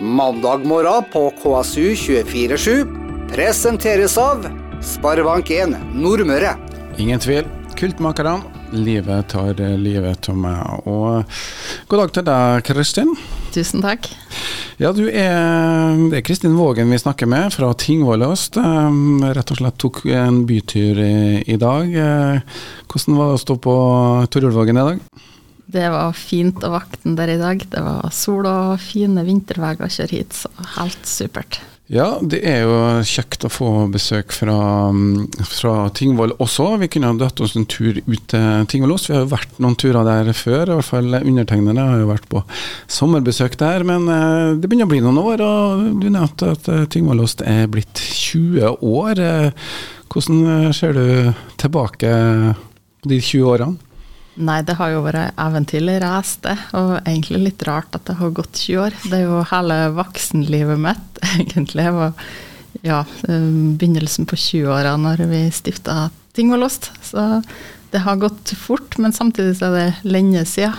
Mandag morgen på KSU 247 presenteres av Sparebank1 Nordmøre. Ingen tvil. Kultmakerne. Livet tar livet av meg. Og god dag til deg, Kristin. Tusen takk. Ja, du er, det er Kristin Vågen vi snakker med, fra Tingvolløst. Rett og slett tok en bytur i, i dag. Hvordan var det å stå på Torjulvågen i dag? Det var fint å vakte der i dag. Det var sol og fine vinterveier å kjøre hit, så helt supert. Ja, det er jo kjekt å få besøk fra, fra Tingvoll også. Vi kunne ha dratt oss en tur ut til Tingvoll Vi har jo vært noen turer der før, i hvert fall undertegnede har jo vært på sommerbesøk der. Men eh, det begynner å bli noen år, og du nevnte at Tingvoll Ost er blitt 20 år. Eh, hvordan ser du tilbake på de 20 årene? Nei, det har jo vært eventyrlig det. Og egentlig litt rart at det har gått 20 år. Det er jo hele voksenlivet mitt, egentlig. Og ja, um, begynnelsen på 20-åra når vi stifta Ting var låst. Så det har gått fort, men samtidig så er det lenge siden.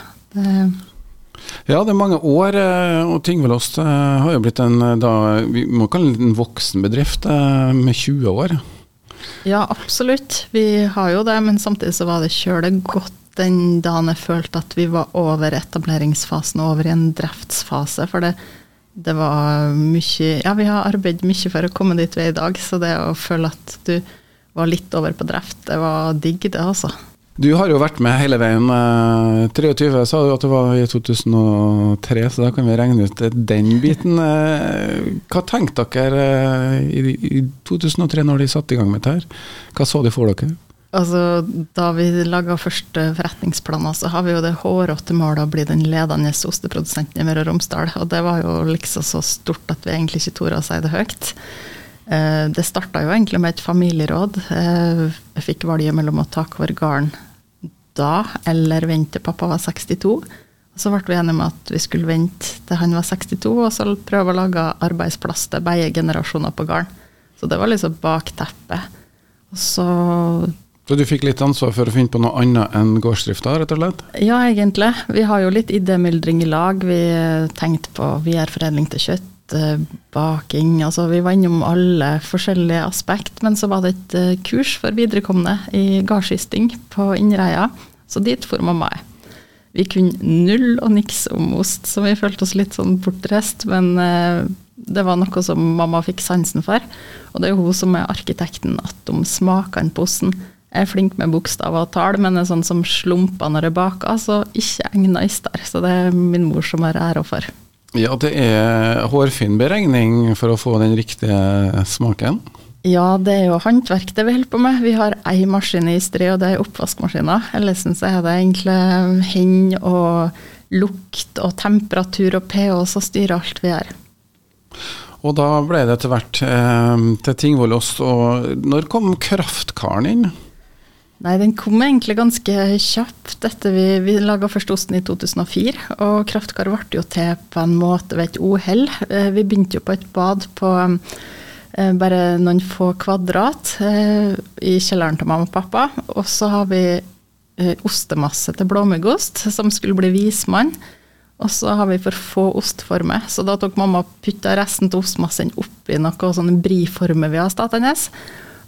Ja, det er mange år, eh, og Tingvelost eh, har jo blitt en eh, da, vi må kalle det en voksen bedrift med 20 år. Ja, absolutt. Vi har jo det, men samtidig så var det kjøle godt den dagen jeg følte at vi var over etableringsfasen og over i en driftsfase. For det, det var mye Ja, vi har arbeidet mye for å komme dit vi er i dag, så det å føle at du var litt over på drift, det var digg, det, altså. Du har jo vært med hele veien. 23 eh, sa du at det var i 2003, så da kan vi regne ut den biten. Eh, hva tenkte dere eh, i 2003 når de satte i gang med dette? Hva så de for dere? Altså, da vi laga første forretningsplaner, så har vi jo det hårete målet å bli den ledende osteprodusenten i Møre og Romsdal. Og det var jo liksom så stort at vi egentlig ikke torde å si det høyt. Eh, det starta jo egentlig med et familieråd. Eh, jeg fikk valget mellom å ta hver garn da eller vente til pappa var 62. Og så ble vi enige med at vi skulle vente til han var 62, og så prøve å lage arbeidsplass til begge generasjoner på gården. Så det var liksom bakteppet. Og så så du fikk litt ansvar for å finne på noe annet enn gårdsdrifta, rett og slett? Ja, egentlig. Vi har jo litt idémyldring i lag. Vi tenkte på videreforedling til kjøtt, eh, baking. Altså vi var innom alle forskjellige aspekt. Men så var det et eh, kurs for viderekomne i gardsysting på Innreia, så dit for mamma. Vi kunne null og niks om ost, så vi følte oss litt sånn bortreist. Men eh, det var noe som mamma fikk sansen for. Og det er jo hun som er arkitekten om smakene på osten. Jeg er flink med bokstaver og tall, men er sånn som slumper når jeg baker, så ikke egna der, Så det er min mor som har æra for. Ja, det er hårfin beregning for å få den riktige smaken? Ja, det er jo håndverk det vi holder på med. Vi har ei maskin i stri, og det er oppvaskmaskiner. Ellers så er det egentlig hend og lukt og temperatur og pH som styrer alt vi gjør. Og da ble det etter hvert eh, til Tingvoll også. Når kom kraftkaren inn? Nei, den kom egentlig ganske kjapt etter vi, vi laga først osten i 2004. Og Kraftkar ble jo til på en måte ved et uhell. Eh, vi begynte jo på et bad på eh, bare noen få kvadrat eh, i kjelleren til mamma og pappa. Og så har vi ostemasse til blåmuggost, som skulle bli vismann. Og så har vi for få ostformer, så da tok mamma og putta resten av ostmassen oppi noe sånn briformer vi har stående.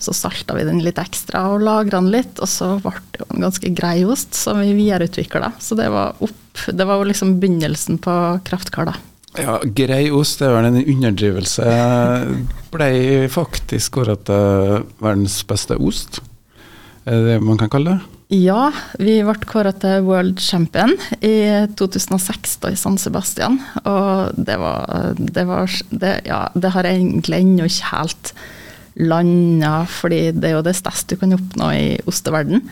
Så salta vi den litt ekstra og lagra den litt, og så ble det jo en ganske grei ost som vi videreutvikla. Så det var, opp, det var jo liksom begynnelsen på Kraftkar, da. Ja, grei ost det er vel en underdrivelse. Ble faktisk kåret til verdens beste ost. Er det det man kan kalle det? Ja, vi ble kåret til world champion i 2006 da, i San Sebastian. Og det var, det, var det, ja, det har egentlig ennå ikke helt landa, fordi det er jo det største du kan oppnå i osteverden.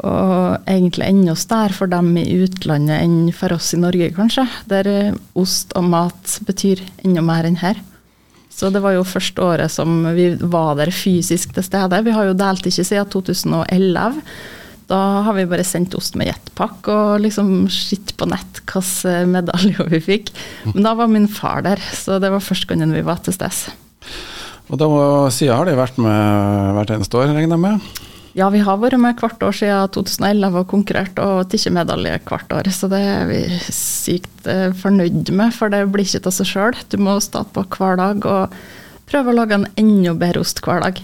Og egentlig enda større for dem i utlandet enn for oss i Norge, kanskje. Der ost og mat betyr enda mer enn her. Så det var jo første året som vi var der fysisk til stede. Vi har jo delt ikke siden 2011. Da har vi bare sendt ost med jetpack og liksom sett på nett hvilke medaljer vi fikk. Men da var min far der, så det var første gangen vi var til stede. Og da siden har de vært med hvert eneste år, regner jeg med? Ja, vi har vært med hvert år siden 2011 og konkurrert og tatt medalje hvert år. Så det er vi sykt eh, fornøyd med, for det blir ikke av seg sjøl. Du må stå på hver dag og prøve å lage en enda bedre ost hver dag.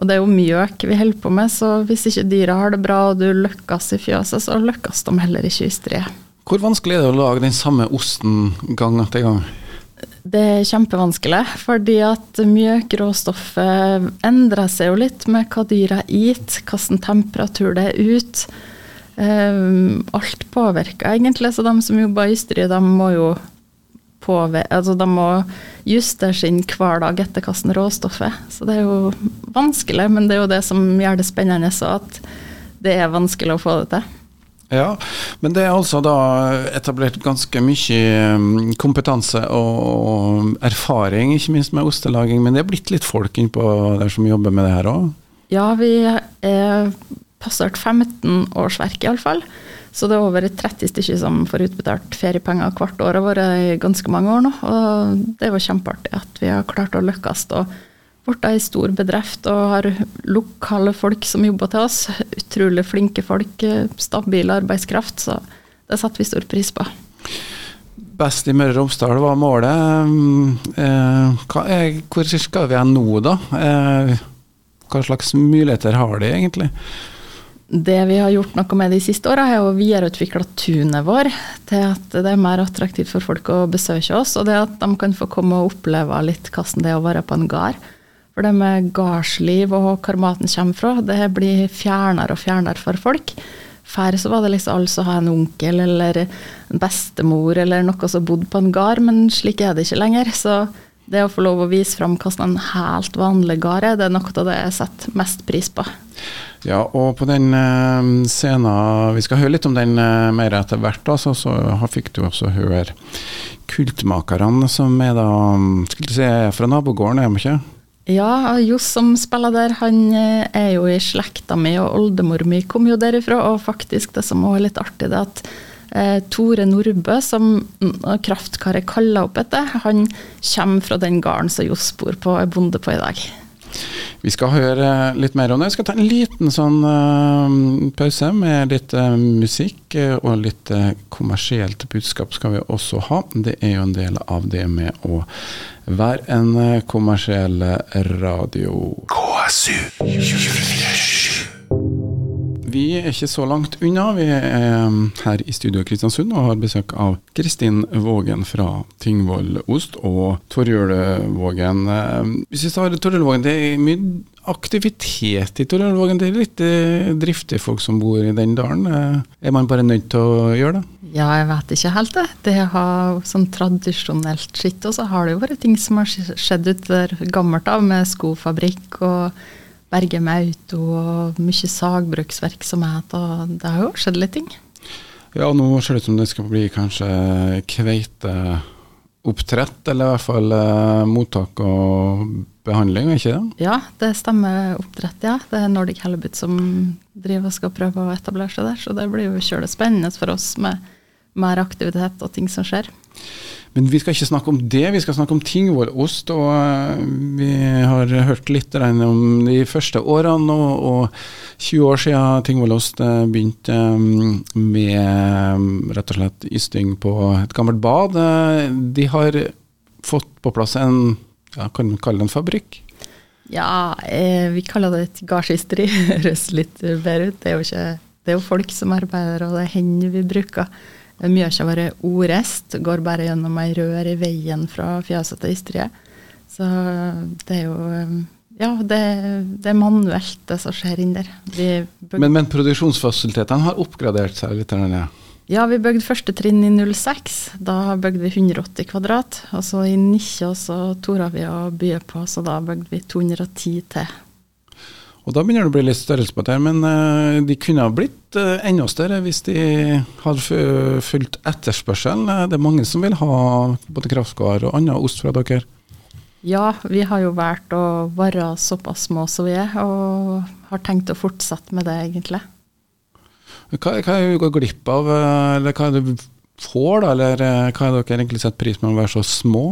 Og det er jo mjøk vi holder på med, så hvis ikke dyra har det bra og du lykkes i fjøset, så lykkes de heller ikke i ysteriet. Hvor vanskelig er det å lage den samme osten gang etter gang? Det er kjempevanskelig, fordi at mjøkråstoffet endrer seg jo litt med hva dyra spiser, hvilken temperatur det er ute. Um, alt påvirker egentlig, så de som jobber i ysteri, de må jo altså de må justere sin hverdag etter hvilket råstoff er. Så det er jo vanskelig, men det er jo det som gjør det spennende, så at det er vanskelig å få det til. Ja, men det er altså da etablert ganske mye um, kompetanse og erfaring, ikke minst med ostelaging. Men det er blitt litt folk innpå der som jobber med det her òg? Ja, vi er passert 15 årsverk iallfall. Så det er over 30 stykker som får utbetalt feriepenger hvert år, har vært i ganske mange år nå. Og det er jo kjempeartig at vi har klart å lykkes. og blitt ei stor bedrift og har lokale folk som jobber til oss. Utrolig flinke folk, stabil arbeidskraft. Så det setter vi stor pris på. Best i Møre og Romsdal var målet. Er, hvor skal vi hen nå, da? Eh, hva slags muligheter har de egentlig? Det vi har gjort noe med de siste åra, er å videreutvikle tunet vår til at det er mer attraktivt for folk å besøke oss, og det at de kan få komme og oppleve litt hvordan det er å være på en gard. For det med gardsliv og hvor maten kommer fra, det blir fjernere og fjernere for folk. Før så var det liksom alle som hadde en onkel eller en bestemor eller noe som bodde på en gard, men slik er det ikke lenger. Så det å få lov å vise fram hvordan en helt vanlig gard er, det er noe av det jeg setter mest pris på. Ja, og på den uh, scenen Vi skal høre litt om den uh, mer etter hvert, altså, så fikk du også høre Kultmakerne, som er da Skulle du si fra nabogården, er de ikke? Ja, Johs som spiller der, han eh, er jo i slekta mi, og oldemor mi kom jo derifra. Og faktisk det som òg er litt artig, det at eh, Tore Nordbø, som kraftkaret kaller opp etter, han kommer fra den gården som Johs bor på er bonde på i dag. Vi skal høre litt mer om det. Vi skal ta en liten sånn uh, pause med litt uh, musikk og litt uh, kommersielt budskap skal vi også ha. Det er jo en del av det med å være en kommersiell radio. KSU 24 vi er ikke så langt unna. Vi er um, her i studio Kristiansund og har besøk av Kristin Vågen fra Tingvoll Ost og Torjulvågen. Um, hvis vi tar Torjulvågen, det er mye aktivitet i Torjulvågen. Det er litt eh, driftige folk som bor i den dalen. Eh, er man bare nødt til å gjøre det? Ja, jeg vet ikke helt det. Det har sånn tradisjonelt skitt, og så har det jo vært ting som har skjedd ut der gammelt av, med skofabrikk og Berge med auto og mye sagbruksvirksomhet, og det har jo skjedd litt ting. Ja, nå ser det ut som det skal bli kanskje kveiteoppdrett, eller i hvert fall eh, mottak og behandling, ikke det? Ja, det stemmer oppdrett, ja. Det er Nordic Halibut som driver og skal prøve å etablere seg der, så det blir jo kjølig spennende for oss med mer aktivitet og ting som skjer. Men vi skal ikke snakke om det, vi skal snakke om Tingvollost. Og eh, vi har hørt litt om de første årene, og, og 20 år siden Tingvollost eh, begynte eh, med rett og slett ysting på et gammelt bad. De har fått på plass en, ja, kan man kalle det en fabrikk? Ja, vi kaller det et gardsysteri. Høres litt bedre ut. Det er jo folk som arbeider, og det er hender vi bruker. Mye har vært ordest, går bare gjennom ei rør i veien fra fjøset til ysteriet. Så det er jo Ja, det, det er manuelt, det som skjer inn der. Men, men produksjonsfasilitetene har oppgradert seg litt? Eller? Ja, vi bygde første trinn i 06. Da bygde vi 180 kvadrat. Og så i 19 så torde vi å by på, så da bygde vi 210 til. Og Da begynner det å bli litt størrelse på det, men uh, de kunne ha blitt uh, enda større hvis de hadde fulgt etterspørselen. Uh, det er mange som vil ha både kraftgård og annen ost fra dere. Ja, vi har jo valgt å være såpass små som vi er, og har tenkt å fortsette med det, egentlig. Hva, hva er det du går glipp av, eller hva er det du får, da? Eller hva er det dere egentlig setter pris med å være så små?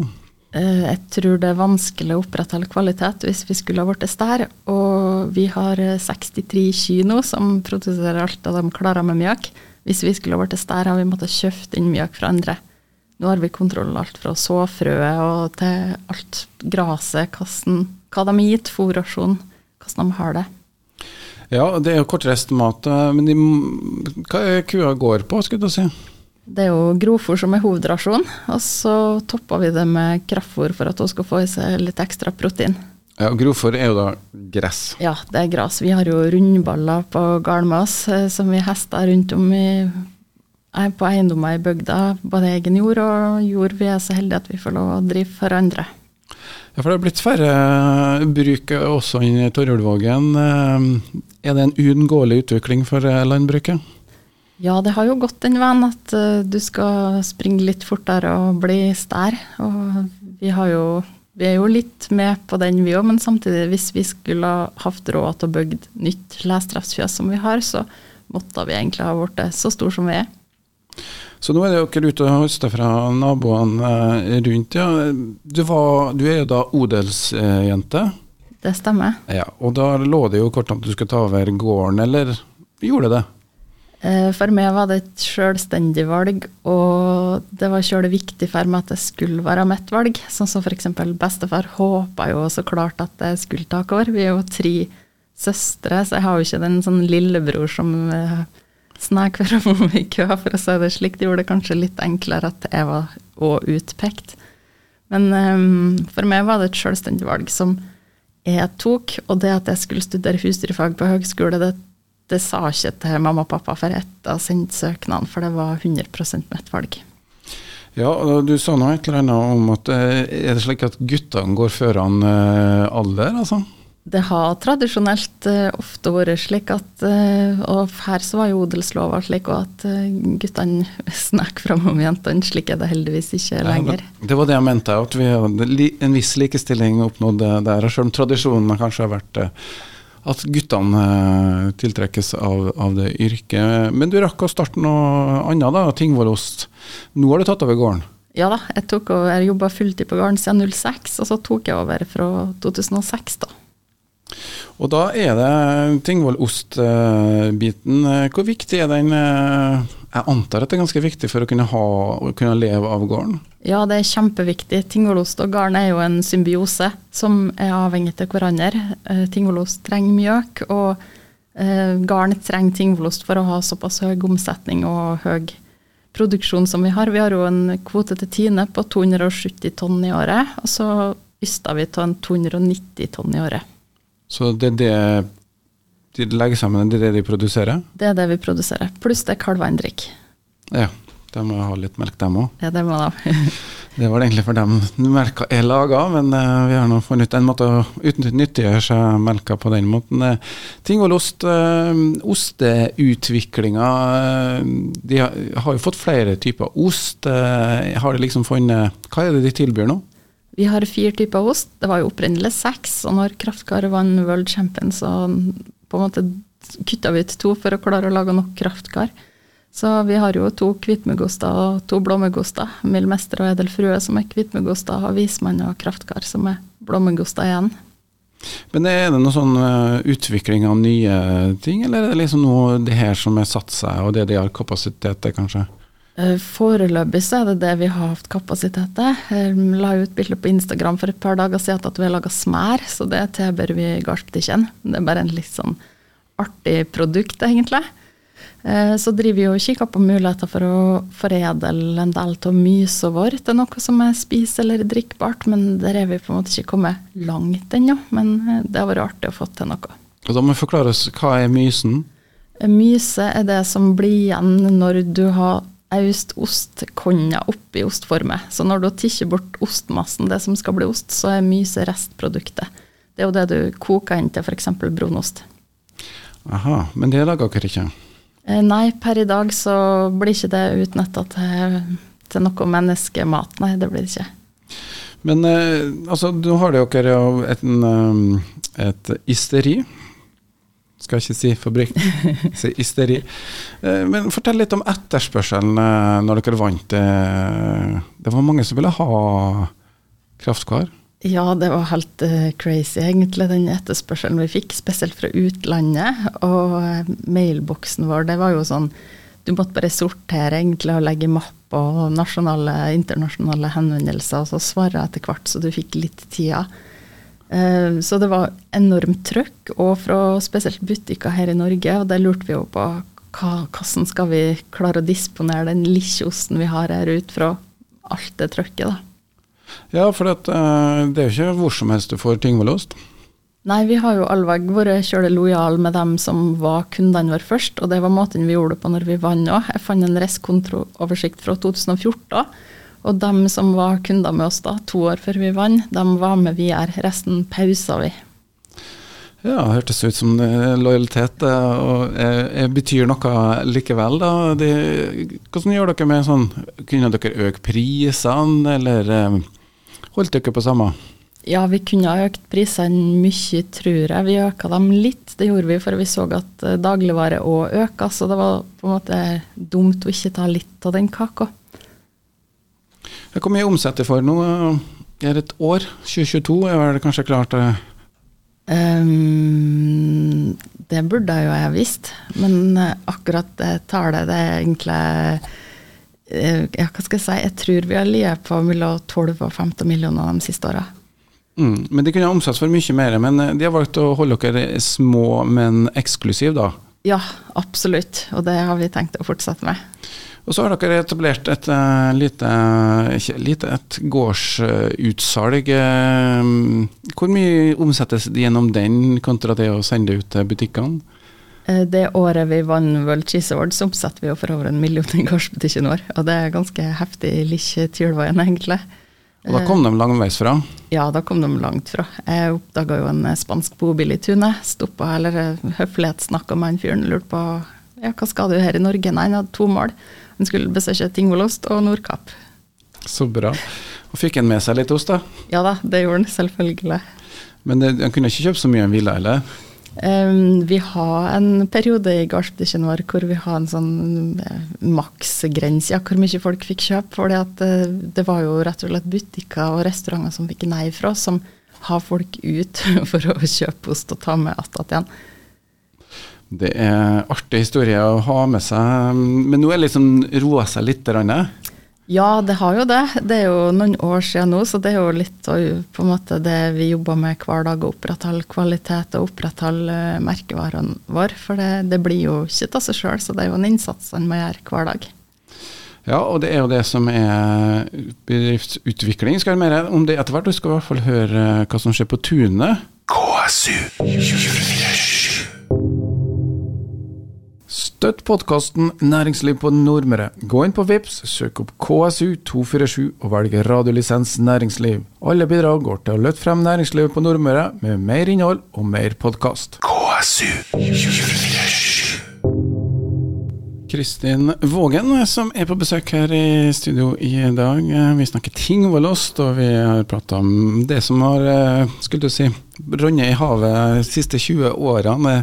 Eh, jeg tror det er vanskelig å opprettholde kvalitet hvis vi skulle ha blitt stær. Og vi har 63 kino som produserer alt av de klarer med mjøk. Hvis vi skulle ha blitt stær, har vi måttet kjøpt inn mjøk fra andre. Nå har vi kontroll alt fra såfrøet og til alt gresset, hva de har gitt, fôrrasjon, hvordan de har det. Ja, det er jo kortreist mat, eh, men de, hva er kua går på, skulle du si? Det er jo grovfôr som er hovedrasjon, og så topper vi det med kraftfôr for at hun skal få i seg litt ekstra protein. Ja, Grovfôr er jo da gress? Ja, det er gress. Vi har jo rundballer på oss eh, som vi hester rundt om i, på eiendommer i bygda. Både egen jord og jord vi er så heldige at vi får lov å drive for andre. Ja, for det har blitt færre bruk også i Torjulvågen. Eh, er det en uunngåelig utvikling for eh, landbruket? Ja, det har jo gått den veien at uh, du skal springe litt fortere og bli stær. Og vi, jo, vi er jo litt med på den vi òg, men samtidig, hvis vi skulle hatt råd til å bygge nytt lestrefsfjøs som vi har, så måtte vi egentlig ha blitt så stor som vi er. Så nå er dere ute og høster fra naboene eh, rundt. Ja. Du, var, du er jo da odelsjente? Det stemmer. Ja, Og da lå det jo kort om at du skulle ta over gården, eller gjorde det? Eh, for meg var det et selvstendig valg, og det var selv viktig for meg at det skulle være mitt valg. Sånn som f.eks. bestefar håpa jo så klart at jeg skulle ta over. Vi er jo tre søstre, så jeg har jo ikke den sånn lillebror som eh, snek meg i kø, for å si det slik. Det gjorde det kanskje litt enklere at jeg var òg utpekt. Men um, for meg var det et selvstendig valg som jeg tok, og det at jeg skulle studere husdyrfag på høgskole, det, det sa ikke til mamma og pappa før etter å sendte søknaden, for det var 100% mitt valg. Ja, Du sa noe et eller annet om at eh, er det slik at guttene går foran eh, alder, altså? Det har tradisjonelt uh, ofte vært slik at Og her så var jo odelslova slik at guttene snakker fram om jentene. Slik er det heldigvis ikke lenger. Ja, det var det jeg mente, at vi hadde en viss likestilling oppnådd der. Selv om tradisjonen kanskje har vært at guttene tiltrekkes av, av, det yrket. Men du rakk å starte noe annet, da, Tingvollost. Nå har du tatt over gården? Ja da, jeg, tok over, jeg jobba fulltid på gården siden 06, og så tok jeg over fra 2006. da. Og da er det Tingvoll-ost-biten. Hvor viktig er den? Jeg antar at det er ganske viktig for å kunne, ha, å kunne leve av gården? Ja, det er kjempeviktig. Tingolost og garn er jo en symbiose som er avhengig av hverandre. Uh, tingolost trenger mjøk, og uh, garn trenger tingolost for å ha såpass høy omsetning og høy produksjon som vi har. Vi har jo en kvote til Tine på 270 tonn i året, og så yster vi til en 290 tonn i året. Så det er det de legger sammen, det er det de produserer? Det er det vi produserer. Pluss det kalvene drikker. Ja, de må ha litt melk, dem òg. Ja, det må de. det var det egentlig for dem melka er laga, men uh, vi har nå funnet en måte å nyttiggjøre seg melka på den måten. Uh, Tingvollost, uh, osteutviklinga De har, jo fått flere typer ost. Har de liksom funnet Hva er det de tilbyr nå? Vi har fire typer ost. Det var jo opprinnelig seks, og når Kraftkar vant World Champion, så på en måte kutta vi ut to for å klare å lage nok Kraftkar. Så vi har jo to hvitmuggoster og to blåmuggoster. Mildmester og Edelfrue som er hvitmuggoster, og Vismann og Kraftkar som er blåmuggoster igjen. Men er det noe sånn uh, utvikling av nye ting, eller er det liksom noe det her som er satt seg, og det de har kapasitet til, kanskje? Eh, foreløpig så er det det vi har hatt kapasitet til. Jeg la ut bilde på Instagram for et par dager siden at vi har laga smær, så det tilbyr vi gardsbutikken. Det er bare en litt sånn artig produkt, egentlig. Eh, så driver vi og kikker på muligheter for å foredle en del av mysa vår til noe som er spis- eller drikkbart, men der er vi på en måte ikke kommet langt ennå. Men eh, det har vært artig å få til noe. Og Da må vi forklare oss, hva er mysen? Myse er det som blir igjen når du har aust ostkonna oppi ostformet. Så når du tikker bort ostmassen, det som skal bli ost, så er myse restproduktet. Det er jo det du koker inn til f.eks. brunost. Aha, men det lager dere ikke? Eh, nei, per i dag så blir ikke det utnytta til, til, noe menneskemat. Nei, det blir det ikke. Men eh, altså, nå har dere jo et, et ysteri skal ikke si fabrikk, si ysteri. Eh, men fortell litt om etterspørselen eh, når dere vant. Eh, det var mange som ville ha kraftkar? Ja, det var helt crazy, egentlig, den etterspørselen vi fikk, spesielt fra utlandet. Og mailboksen vår, det var jo sånn Du måtte bare sortere egentlig og legge mapper og nasjonale, internasjonale henvendelser, og så svare etter hvert, så du fikk litt tida. Uh, så det var enormt trøkk, og fra spesielt butikker her i Norge, og der lurte vi jo på hva, hvordan skal vi klare å disponere den lille osten vi har her ut fra alt det trøkket, da. Ja, for at, uh, det er jo ikke hvor som helst du får Tingvollost. Nei, vi har jo allveg vært kjølig lojale med dem som var kundene våre først, og det var måten vi gjorde det på når vi vant òg. Jeg fant en restkontrooversikt fra 2014, og de som var kunder med oss da, to år før vi vant, de var med videre. Resten pausa vi. Ja, hørtes ut som lojalitet og eh, betyr noe likevel. da. De, hvordan gjør dere med sånn Kunne dere øke prisene, eller eh, holdt dere på samme? Ja, vi kunne ha økt prisene mye, tror jeg. Vi øka dem litt, det gjorde vi, for vi så at eh, dagligvare òg øka. Så det var på en måte dumt å ikke ta litt av den kaka. Hvor mye omsetter for nå? Er det et år? 2022 er det kanskje klart? Um, det burde jo jeg visst, men eh, akkurat det tallet, det er egentlig uh, Ja, hva skal jeg si, jeg tror vi har ligget på mellom 12 og 15 millioner de siste åra. Mm, men de kunne ha omsatt for mye mer, men eh, de har valgt å holde dere små, men eksklusive, da? Ja, absolutt, og det har vi tenkt å fortsette med. Og så har dere etablert et uh, lite, lite, et gårdsutsalg. Uh, hvor mye omsettes gjennom den kontra det å sende ut til butikkene? Det året vi vant World Cheese Awards, omsatte vi jo for over en million i gårdsbutikken vår. Og det er ganske heftig lille Tylveien, egentlig. Og da kom de langveis fra? Ja, da kom de langt fra. Jeg oppdaga jo en spansk bobil i tunet. Stoppa, eller høflighetssnakka med han fyren. Lurte på ja, hva skal du her i Norge? Nei, han hadde to mål. Han skulle besøke Tingvollost og Nordkapp. Så bra. Og fikk han med seg litt ost, da? Ja da, det gjorde han selvfølgelig. Men det, han kunne ikke kjøpt så mye han ville, eller? Um, vi har en periode i gardsbutikken vår hvor vi har en sånn uh, maksgrense ja, hvor mye folk fikk kjøpe. For uh, det var jo rett og slett butikker og restauranter som fikk nei fra oss, som har folk ut for å kjøpe ost og ta med attåt igjen. Det er artig historie å ha med seg, men nå er det liksom roa seg litt? Ja, det har jo det. Det er jo noen år siden nå, så det er jo litt på en måte det vi jobber med hver dag. Å opprettholde kvalitet og opprettholde merkevaren vår. For det, det blir jo ikke av seg sjøl, så det er jo en innsats en må gjøre hver dag. Ja, og det er jo det som er bedriftsutvikling. Skal vi mer om det etter hvert. Du skal i hvert fall høre hva som skjer på tunet. KSU 24 Støtt podkasten Næringsliv på Nordmøre. Gå inn på VIPS, søk opp KSU247 og velg radiolisens næringsliv. Alle bidrag går til å løfte frem næringslivet på Nordmøre med mer innhold og mer podkast. KSU247 Kristin Vågen, som er på besøk her i studio i dag. Vi snakker ting var lost, og vi har prata om det som har eh, skulle du si, rønnet i havet de siste 20 årene.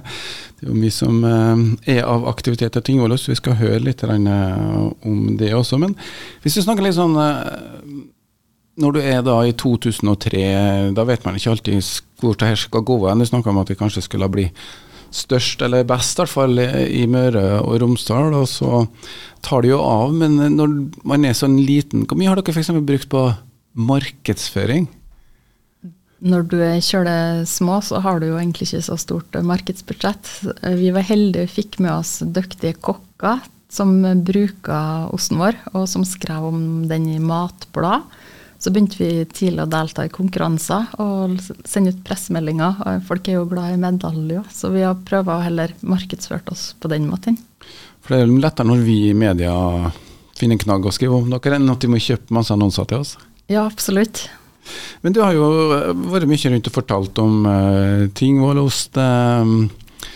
Det er jo mye som eh, er av aktiviteter ting var lost, vi skal høre litt eh, om det også. Men hvis du snakker litt sånn når du er da i 2003, da vet man ikke alltid hvor det her skal gå hen. Du snakka om at vi kanskje skulle bli størst, eller best i hvert fall, i Møre og Romsdal. Og så tar det jo av. Men når man er sånn liten, hvor mye har dere f.eks. brukt på markedsføring? Når du er kjølig små, så har du jo egentlig ikke så stort markedsbudsjett. Vi var heldige og fikk med oss dyktige kokker som bruker osten vår, og som skrev om den i matblad. Så begynte vi tidlig å delta i konkurranser og sende ut pressemeldinger. Folk er jo glad i medaljer, så vi har prøvd å heller markedsført oss på den måten. For det er lettere når vi i media finner en knagg å skrive om dere, enn at de må kjøpe masse annonser til oss? Ja, absolutt. Men du har jo vært mye rundt og fortalt om uh, Tingvollost. Uh,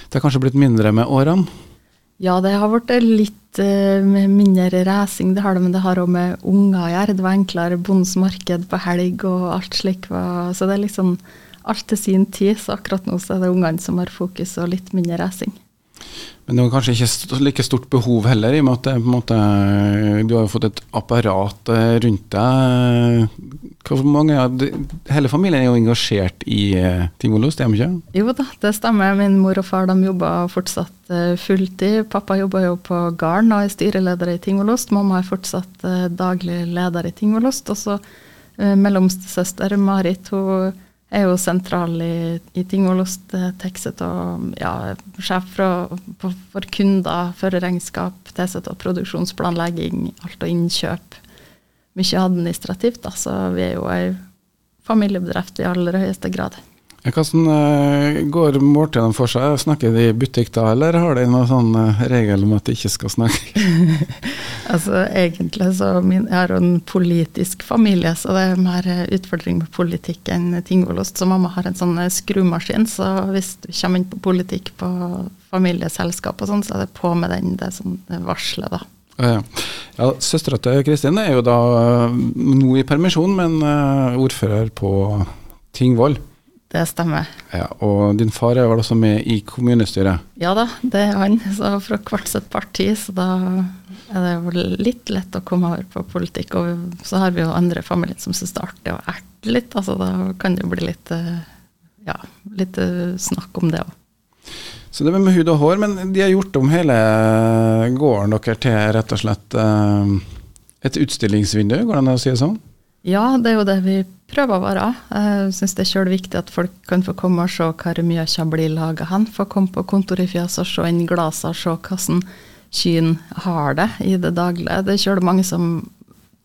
det har kanskje blitt mindre med årene? Ja, det har blitt litt med mindre racing, det har det, men det har òg med unger å gjøre. Det var enklere bondens marked på helg og alt slik. så det er liksom alt til sin tid. Så akkurat nå så er det ungene som har fokus, og litt mindre racing. Men det var kanskje ikke like stort behov heller, i og med at det, måte, du har fått et apparat eh, rundt deg. Mange, hele familien er jo engasjert i uh, Tingvoll stemmer ikke? Jo da, det stemmer. Min mor og far jobber fortsatt fulltid. Pappa jobber jo på gården og er styreleder i Tingvollost. Mamma er fortsatt daglig leder i Tingvollost. Og så mellomstesøster Marit hun er jo sentral i, i Tingolost Texet og ja, sjef for, for, kunder, førerregnskap, Texet og produksjonsplanlegging, alt og innkjøp. Mye administrativt, da, så vi er jo ei familiebedrift i aller høyeste grad. Hvordan uh, går måltidene for seg? Snakker de i butikk da, eller har de noen sånn uh, regel om at de ikke skal snakke? altså Egentlig så min, jeg har en politisk familie, så det er mer utfordring med politikk enn tingolost. Så mamma har en sånn eh, skrumaskin, så hvis du kommer inn på politikk på familieselskap og sånn, så er det på med den, det, sånn, det varselet, da. Ja, ja. Søstera til Kristin er jo da nå i permisjon, men ordfører på Tingvoll. Det stemmer. Ja, Og din far er vel også med i kommunestyret? Ja da, det er han. Så fra hvert sitt parti, så da er det vel litt lett å komme over på politikk. Og så har vi jo andre familier som syns det er artig å erte litt, altså da kan det jo bli litt, eh, ja, litt eh, snakk om det òg. Så det med hud og hår, men de har gjort om hele gården dere til rett og slett eh, et utstillingsvindu, går det an å si det sånn? Ja, det er jo det vi prøver å være. Jeg syns det er sjøl viktig at folk kan få komme og se hvor mjøkja blir laga hen. Få komme på kontoret i fjeset og se inn og se hvordan kyrne har det i det daglige. Det er sjøl mange som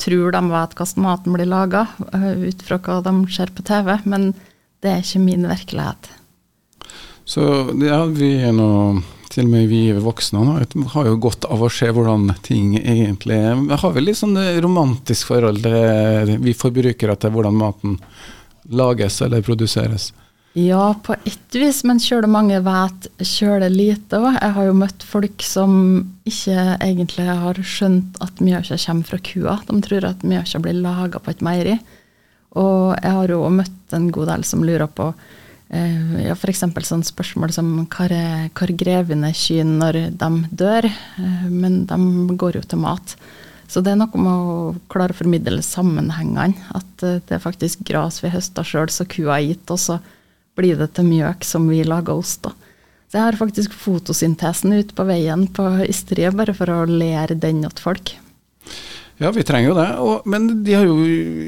tror de vet hvordan maten blir laga, eh, ut fra hva de ser på TV, men det er ikke min virkelighet. Så ja, vi er til og med vi voksne har jo godt av å se hvordan ting egentlig er. Har vel litt sånn romantisk forhold til vi forbrukere til hvordan maten lages eller produseres? Ja, på ett vis, men kjøle mange vet kjøle lite òg. Jeg har jo møtt folk som ikke egentlig har skjønt at mjølka kommer fra kua. De tror at mjølka blir laga på et meieri. Og jeg har jo møtt en god del som lurer på Eh, ja, F.eks. sånn spørsmål som hvor, hvor grevende kyr når de dør, eh, men de går jo til mat. Så det er noe med å klare å formidle sammenhengene. At eh, det er faktisk gras vi høster sjøl, så kua har gitt, og så blir det til mjøk som vi lager ost av. Så jeg har faktisk fotosyntesen ute på veien på ysteriet, bare for å lære den til folk. Ja, vi trenger jo det. Og, men de har jo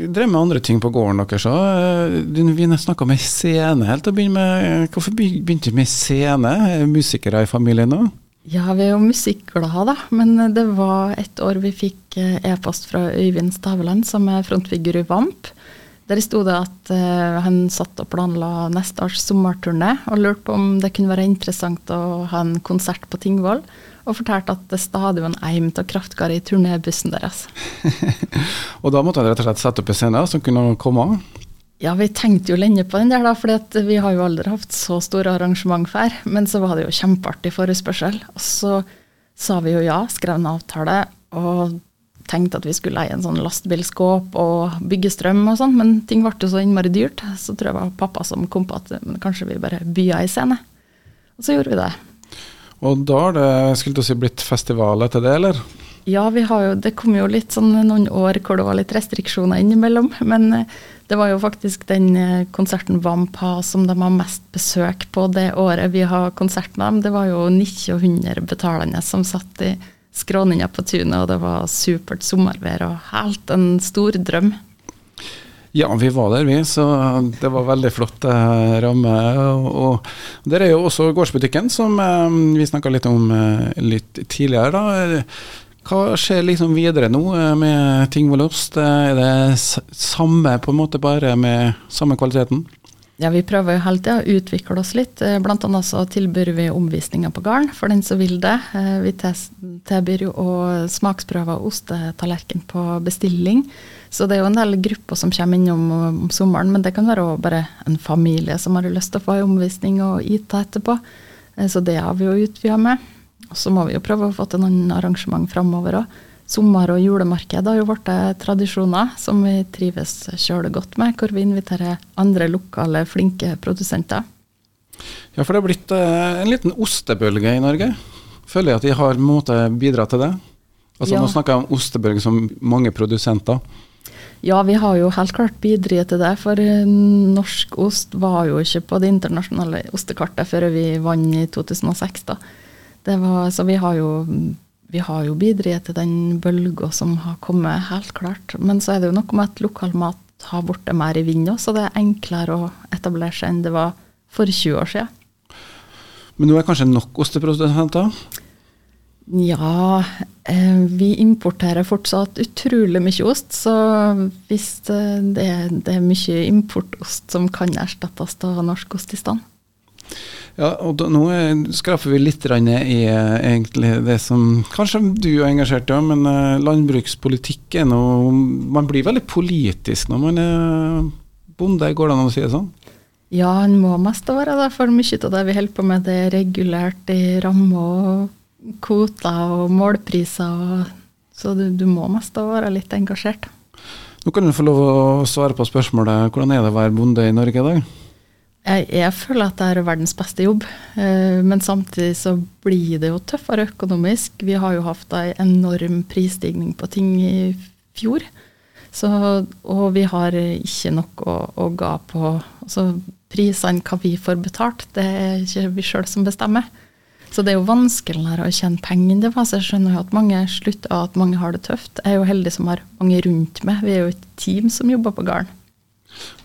drevet med andre ting på gården deres òg. Vi snakka med scene helt til å begynne med. Hvorfor begynte vi med scene? Musikere i familien nå? Ja, vi er jo musikkglade, da. Men det var et år vi fikk eh, e-post fra Øyvind Staveland, som er frontfigur i Vamp. Der sto det at uh, han satt og planla neste års sommerturné, og lurte på om det kunne være interessant å ha en konsert på Tingvoll og fortalte at det stadig var en eim av kraftkar i turnébussen deres. og da måtte han rett og slett sette opp en scene som kunne komme? Ja, vi tenkte jo lenge på den der, da, for vi har jo aldri hatt så store arrangement før. Men så var det jo kjempeartig forespørsel. Og så sa vi jo ja, skrev en avtale og tenkte at vi skulle leie en sånn lastebilskåp og bygge strøm og sånn, men ting ble jo så innmari dyrt. Så tror jeg det var pappa som kom på at kanskje vi bare bya i scene. Og så gjorde vi det. Og da har det skulle du si, blitt festival etter det, eller? Ja, jo, det kom jo litt sånn noen år hvor det var litt restriksjoner innimellom. Men eh, det var jo faktisk den eh, konserten Vamp har som de har mest besøk på det året vi har konsert med dem. Det var jo 900 betalende som satt i skråninga på tunet, og det var supert sommervær og helt en stor drøm. Ja, vi var der, vi. Så det var veldig flott eh, ramme. Og, og, der er jo også gårdsbutikken, som eh, vi snakka litt om eh, litt tidligere. da. Hva skjer liksom videre nå eh, med Tingvoll ost? Er det samme, på en måte, bare med samme kvaliteten? Ja, Vi prøver jo hele tida å utvikle oss litt. Eh, blant annet så tilbyr vi omvisninger på gården for den som vil det. Eh, vi tilbyr jo smaksprøver og ostetallerken på bestilling. Så det er jo en del grupper som kommer innom om sommeren, men det kan være bare en familie som har lyst til å få en omvisning og IT etterpå. Eh, så det har vi jo utvida med. Og så må vi jo prøve å få til noen arrangement framover òg. Sommer- og julemarked har jo blitt tradisjoner som vi trives sjøl godt med, hvor vi inviterer andre lokale, flinke produsenter. Ja, for det har blitt eh, en liten ostebølge i Norge? Føler jeg at de har måte bidratt til det? Altså Ja. Nå snakker jeg om ostebølge som mange produsenter. Ja, vi har jo helt klart bidratt til det, for eh, norsk ost var jo ikke på det internasjonale ostekartet før vi vant i 2006. da. Det var, så vi har jo, vi har jo bidratt til den bølga som har kommet, helt klart. Men så er det jo noe med at lokal mat har blitt mer i vinden, så det er enklere å etablere seg enn det var for 20 år siden. Men nå er kanskje nok osteprodusenter? Ja, eh, vi importerer fortsatt utrolig mye ost. Så hvis eh, det er mye importost som kan erstattes av norsk ost i stand. Ja, og da, nå er, skraper vi litt i eh, egentlig det som kanskje du er engasjert i, men eh, landbrukspolitikk er noe Man blir veldig politisk når man er bonde, går det an å si det sånn? Ja, en må mest være det, for mye av det vi holder på med, det er regulert i rammer og kvoter og målpriser. Og, så du, du må mest være litt engasjert. Nå kan du få lov å svare på spørsmålet hvordan er det å være bonde i Norge i dag? Jeg, jeg føler at det er verdens beste jobb, eh, men samtidig så blir det jo tøffere økonomisk. Vi har jo hatt en enorm prisstigning på ting i fjor. Så, og vi har ikke noe å, å ga på. Altså, prisene, hva vi får betalt, det er ikke vi sjøl som bestemmer. Så det er jo vanskeligere å tjene penger enn det var. Så jeg skjønner jo at mange slutter, at mange har det tøft. Jeg er jo heldig som har mange rundt meg. Vi er jo et team som jobber på gården.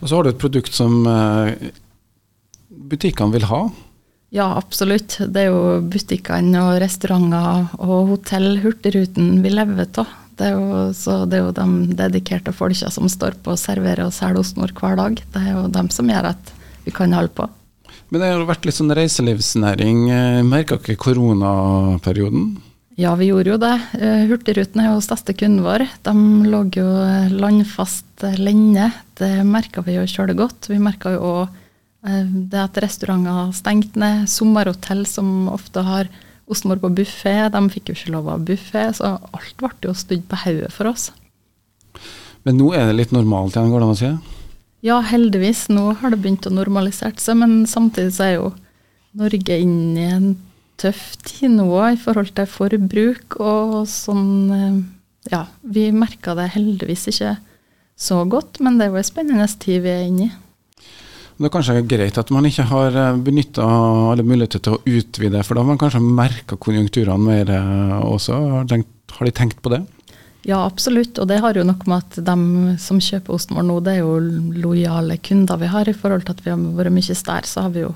Og så har du et produkt som eh, butikkene vil ha. Ja, absolutt. Det er jo butikkene og restauranter og hotell, Hurtigruten, vi lever av. Det er jo, så det er jo de dedikerte folka som står på og serverer og selger osten vår hver dag. Det er jo dem som gjør at vi kan holde på. Men det har jo vært litt sånn reiselivsnæring. Merka ikke koronaperioden? Ja, vi gjorde jo det. Eh, Hurtigruten er jo største kunden vår. De lå jo landfast lenge. Det merka vi jo sjøl godt. Vi merka jo òg det at restauranter har stengt ned. Sommerhotell som ofte har ostmor på buffé, de fikk jo ikke lov av buffé. Så alt ble jo studd på hodet for oss. Men nå er det litt normalt igjen, går det an å si? Ja, heldigvis. Nå har det begynt å normalisere seg, men samtidig så er jo Norge inne i en tøff tid nå i forhold til forbruk og sånn. Ja, vi merka det heldigvis ikke så godt, men det er jo en spennende tid vi er inne i. Det er kanskje greit at man ikke har benytta alle muligheter til å utvide, for da har man kanskje merka konjunkturene mer også. Har, tenkt, har de tenkt på det? Ja, absolutt. Og det har jo noe med at de som kjøper osten vår nå, det er jo lojale kunder vi har. I forhold til at vi har vært mye stær, så har vi jo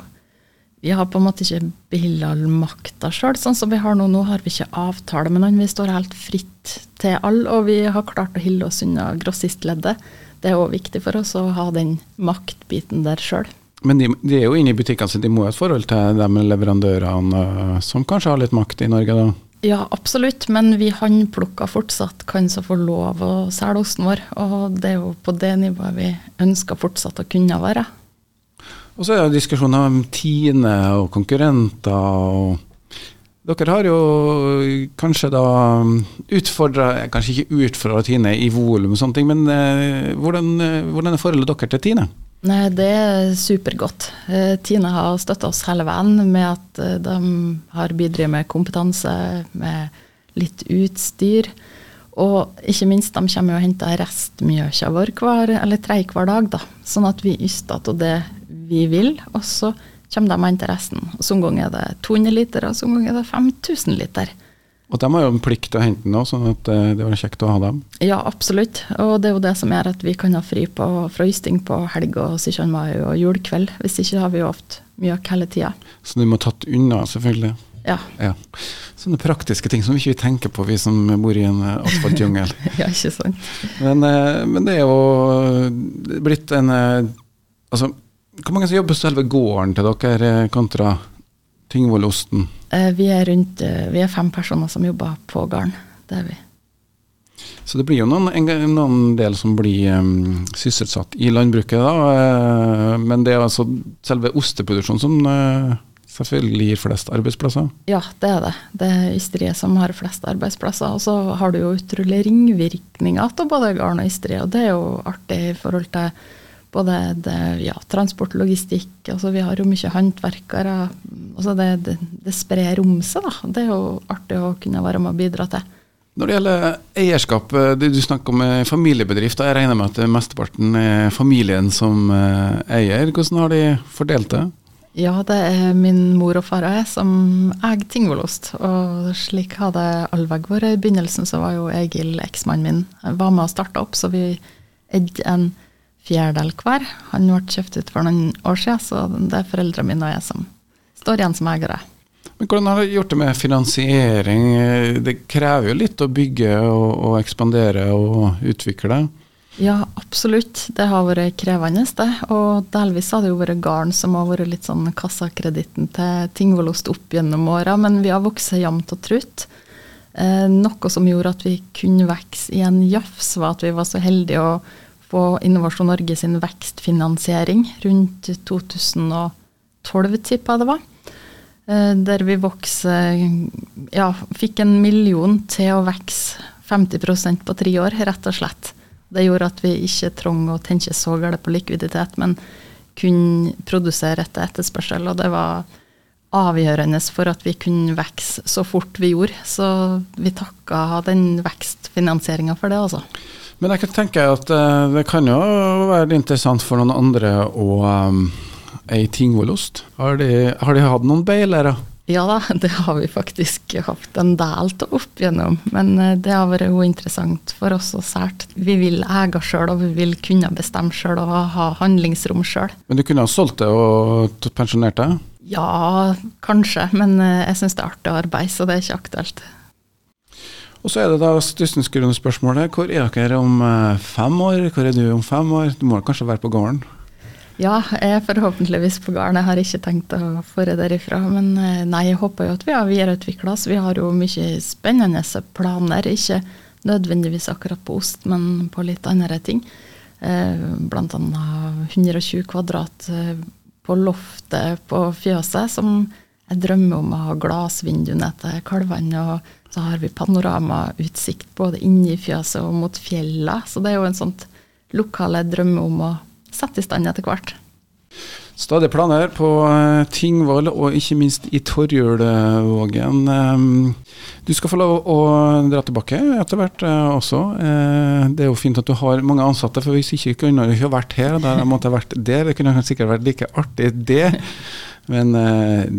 vi har på en måte ikke beholdt all makta sjøl. Sånn som vi har nå, nå har vi ikke avtale med noen. Vi står helt fritt til alle, og vi har klart å holde oss unna grossistleddet. Det er òg viktig for oss å ha den maktbiten der sjøl. Men de, de, er jo inne i butikkene, så de må ha et forhold til de leverandørene som kanskje har litt makt i Norge, da? Ja, absolutt, men vi håndplukker fortsatt hvem som får lov å selge osten vår. Og det er jo på det nivået vi ønsker fortsatt å kunne være. Og så er det diskusjoner om Tine og konkurrenter. og dere har jo kanskje da utfordra Kanskje ikke utfordra Tine i volum og sånne ting, men eh, hvordan, hvordan, er forholdet dere til Tine? Nei, Det er supergodt. Eh, Tine har støtta oss hele veien med at eh, de har bidratt med kompetanse, med litt utstyr. Og ikke minst, de kommer og henter restmjøkja vår hver, eller tre hver dag. da, Sånn at vi yster til det vi vil. Og så kommer de og henter resten. Og Somme ganger er det 200 liter, og noen ganger er det 5000 liter. Og de har jo en plikt til å hente den òg, sånn at det var kjekt å ha dem. Ja, absolutt. Og det er jo det som gjør at vi kan ha fri på, fra ysting på helg og 17. mai og julekveld. Hvis ikke har vi jo ofte mjøk hele tida. Så du må tatt unna, selvfølgelig. Ja. ja. Sånne praktiske ting som vi ikke tenker på, vi som bor i en asfaltjungel. ja, ikke sant. Men, men, det er jo blitt en Altså, hvor mange som jobber på selve gården til dere kontra Tingvollosten? Vi er rundt Vi er fem personer som jobber på gården. Det er vi. Så det blir jo noen, en, noen del som blir um, sysselsatt i landbruket, da. Men det er altså selve osteproduksjonen som uh, selvfølgelig gir flest arbeidsplasser? Ja, det er det. Det er ysteriet som har flest arbeidsplasser. Og så har du jo utrolig ringvirkninger av både garn og ysteri, og det er jo artig i forhold til Både det, ja, transport, logistikk, altså vi har jo mye håndverkere. Altså det, det, det sprer om seg, da. Det er jo artig å kunne være med og bidra til. Når det gjelder eierskap, eh, det du snakker om familiebedrift, jeg regner med at mesteparten er familien som eh, eier. Hvordan har de fordelt det? Ja, det er min mor og far og jeg som eier Tingvollost. Og slik har det allveg vært. I begynnelsen så var jo Egil, eksmannen min, var med og starta opp, så vi eide en fjerdedel hver. Han ble kjøpt ut for noen år siden, så det er foreldrene mine og jeg som står igjen som eiere. Men Hvordan har du gjort det med finansiering? Det krever jo litt å bygge og, og ekspandere og utvikle? Ja, absolutt. Det har vært krevende, det. Og delvis har det jo vært garn som har vært litt sånn kassakreditten til Tingvollost opp gjennom åra, men vi har vokst jevnt og trutt. Eh, noe som gjorde at vi kunne vokse i en jafs, var at vi var så heldige å få Innovasjon Norge sin vekstfinansiering rundt 2012, tippa det var. Eh, der vi vokser Ja, fikk en million til å vokse 50% på tre år, rett og slett. Det gjorde at vi ikke trong å tenke så galt på likviditet, men kunne produsere etter etterspørsel. Og det var avgjørende for at vi kunne vokse så fort vi gjorde. Så vi takka den vekstfinansieringa for det, altså. Men jeg kan tenke at uh, det kan jo være interessant for noen andre å um ei tingvollost. Har har de hatt noen beilere? Ja da, det har vi faktisk hatt en del av opp igjennom. Men eh, det har vært jo interessant for oss og sært. Vi vil eie sjøl, og vi vil kunne bestemme sjøl og ha handlingsrom sjøl. Men du kunne ha solgt det og pensjonert deg? Ja, kanskje. Men eh, jeg syns det er artig arbeid, så det er ikke aktuelt. Og så er det da tusenskruende spørsmålet. Hvor er dere om eh, fem år? Hvor er du om fem år? Du må kanskje være på gården? Ja, jeg er forhåpentligvis på gården. Jeg har ikke tenkt å det derifra. Men eh, nei, jeg håper jo at vi har videreutvikla oss. Vi har jo mye spennende planer. Ikke nødvendigvis akkurat på ost, men på litt andre ting. Eh, blant annet 120 kvadrat på loftet på fjøset, som jeg drømmer om å ha glassvindu ned til kalvene. Så har vi panoramautsikt både inni fjøset og mot fjella. Så det er jo en sånt lokale drømme om å sette i stand etter hvert. Stadig planer på eh, Tingvoll og ikke minst i Torjulvågen. Du skal få lov å dra tilbake etter hvert eh, også. Eh, det er jo fint at du har mange ansatte, for hvis ikke kunne du ikke vært her. Da måtte jeg vært der. Det kunne sikkert vært like artig, det. Men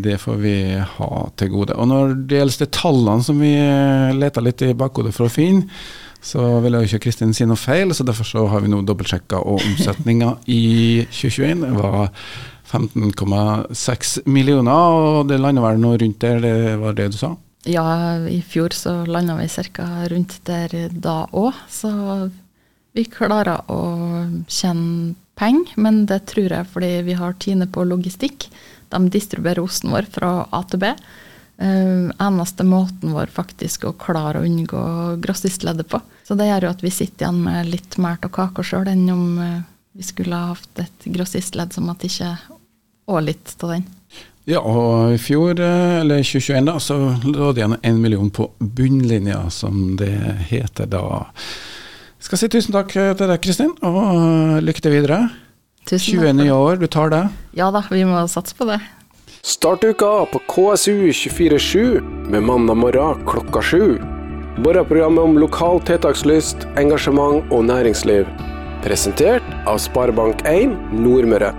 det får vi ha til gode. Og når det gjelder tallene som vi leta litt i bakhodet for å finne, så vil jo ikke Kristin si noe feil, så derfor så har vi nå dobbeltsjekka, og omsetninga i 2021 var 15,6 millioner, og det lander vel noe rundt der, det var det du sa? Ja, i fjor så landa vi ca. rundt der da òg, så vi klarer å tjene penger, men det tror jeg fordi vi har Tine på logistikk. De distribuerer osten vår fra A til B. Uh, eneste måten vår faktisk å klare å unngå grossistleddet på. Så det gjør jo at vi sitter igjen med litt mer av kaka sjøl enn om uh, vi skulle ha hatt et grossistledd som at ikke òg litt av den. Ja, og i fjor, eh, eller 2021, da, så lå det igjen én million på bunnlinja, som det heter da. Jeg skal si tusen takk til deg, Kristin, og lykke til videre. Tusen 20 nye år, du tar det? Ja da, vi må satse på det. Start uka på KSU247 med mandag morgen klokka sju. Morgenprogrammet om lokal tiltakslyst, engasjement og næringsliv. Presentert av Sparebank1 Nordmøre.